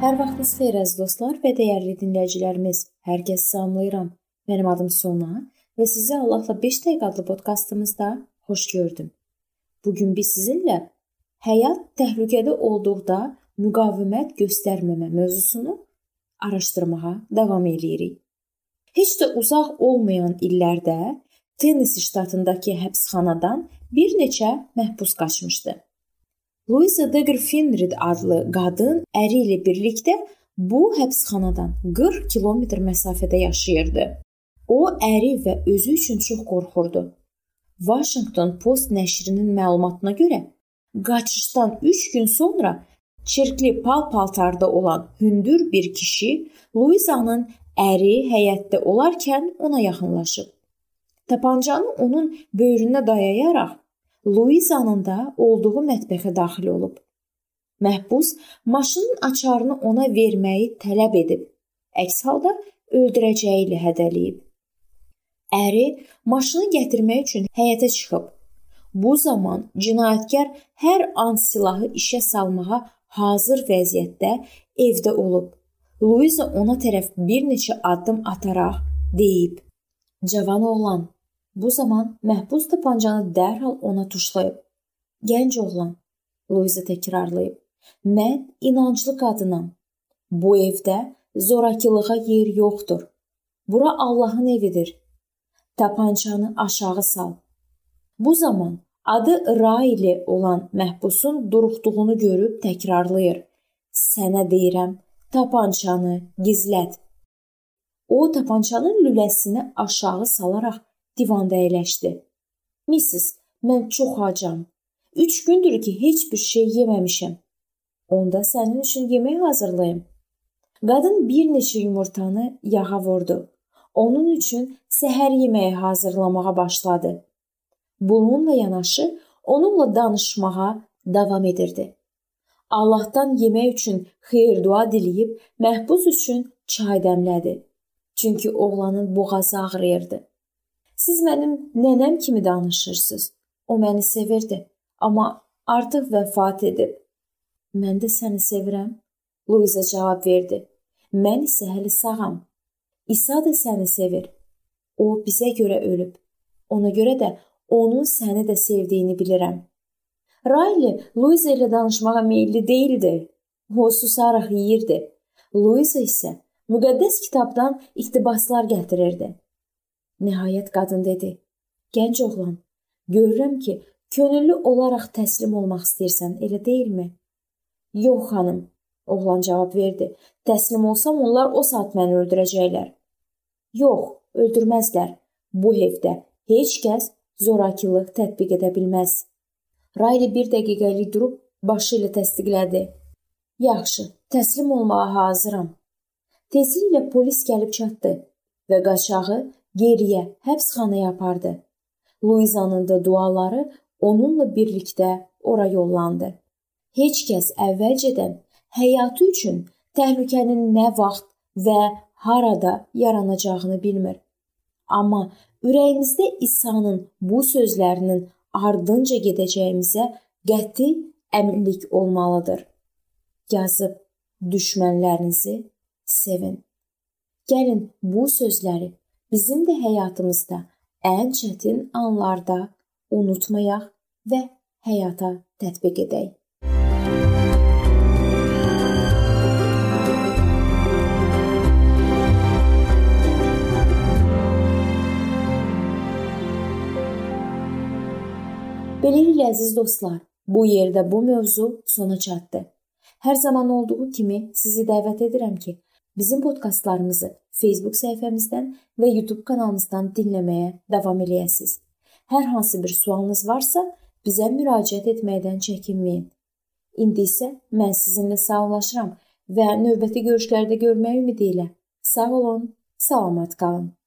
vaxtınız xeyir əziz dostlar və dəyərli dinləyicilərimiz. Hər kəsi salamlayıram. Mənim adım Sona və sizi Allahla 5 dəqiqə adlı podkastımızda xoş gördüm. Bu gün biz sizinlə həyat təhlükədə olduqda müqavimət göstərməmə mövzusunu araşdırmağa davam eləyirik. Heç də uzaq olmayan illərdə Tennessee ştatındakı həbsxanadan bir neçə məhbus qaçmışdı. Louisa Dagger Finrid adlı qadın əri ilə birlikdə bu həbsxanadan 40 kilometr məsafədə yaşayırdı. O əri və özü üçün çox qorxurdu. Washington Post nəşrinin məlumatına görə qaçışdan 3 gün sonra çirkli pal-paltarda olan hündür bir kişi Luizanın əri həyətdə olarkən ona yaxınlaşıb. Tapancanı onun böyrünə dayayaraq Luizanın da olduğu mətbəxə daxil olub. Məhbus maşının açarını ona verməyi tələb edib. Əks halda öldürəcəyi ilə hədələyib. Əri maşını gətirmək üçün həyətə çıxıb. Bu zaman cinayətkar hər an silahı işə salmağa hazır vəziyyətdə evdə olub. Luiza ona tərəf bir neçə addım ataraq deyib: "Cavan oğlan, Bu zaman məhbus tapancanı dərhal ona tuşlayıb. Gənc oğlan, Luiza təkrarlayıb. Mən inanclı qadınam. Bu evdə zorakılığa yer yoxdur. Bura Allahın evidir. Tapançanı aşağı sal. Bu zaman adı Rayli olan məhbusun duruxduğunu görüb təkrarlayır. Sənə deyirəm, tapançanı gizlət. O tapançanın lüləsini aşağı salaraq divanda əyləşdi. Missis, mən çox acam. 3 gündür ki, heç bir şey yeməmişəm. Onda sənin üçün yemək hazırlayım. Qadın bir neçə yumurtanı yağa vurdu. Onun üçün səhər yeməyi hazırlamağa başladı. Bununla yanaşı onunla danışmağa davam edirdi. Allahdan yemək üçün xeyir-dua diləyib məhbus üçün çay dəmlədi. Çünki oğlanın boğazı ağrıyırdı. Siz mənim nənəm kimi danışırsınız. O məni sevirdi, amma artıq vəfat edib. Mən də səni sevirəm, Luiza cavab verdi. Mən isə hələ sağam. İsa da səni sevir. O bizə görə ölüb. Ona görə də onun səni də sevdiyini bilirəm. Riley Luiza ilə danışmağa meylli değildi. O susaraq yeyirdi. Luiza isə müqəddəs kitabdan iqtibaslar gətirirdi. Nəhayət qadın dedi: "Gənc oğlan, görürəm ki, könüllü olaraq təslim olmaq istəyirsən, elə deyilmi?" "Yox, xanım," oğlan cavab verdi. "Təslim olsam onlar o saat məni öldürəcəklər." "Yox, öldürməzlər. Bu evdə heç kəs zorakılıq tətbiq edə bilməz." Rayli bir dəqiqəlik durub başı ilə təsdiqlədi. "Yaxşı, təslim olmağa hazıram." Tezliklə polis gəlib çatdı və qaçağı geriyə həbsxanaya apardı. Luizanın da duaları onunla birlikdə ora yollandı. Heç kəs əvvəlcədən həyatı üçün təhlükənin nə vaxt və harada yaranacağını bilmir. Amma ürəyimizdə İsa'nın bu sözlərinin ardınca gedəcəyimizə qəti əminlik olmalıdır. Yazıb düşmənlərinizi sevin. Gəlin bu sözləri bizim də həyatımızda ən çətin anlarda unutmayaq və həyata tətbiq edək. Beləliklə əziz dostlar, bu yerdə bu mövzu sona çatdı. Hər zaman olduğu kimi sizi dəvət edirəm ki, Bizim podkastlarımızı Facebook səhifəmizdən və YouTube kanalımızdan dinləməyə davam eləyəsiniz. Hər hansı bir sualınız varsa, bizə müraciət etməkdən çəkinməyin. İndi isə mən sizinlə sağollaşıram və növbəti görüşlərdə görmək ümidi ilə sağ olun, salamat qalın.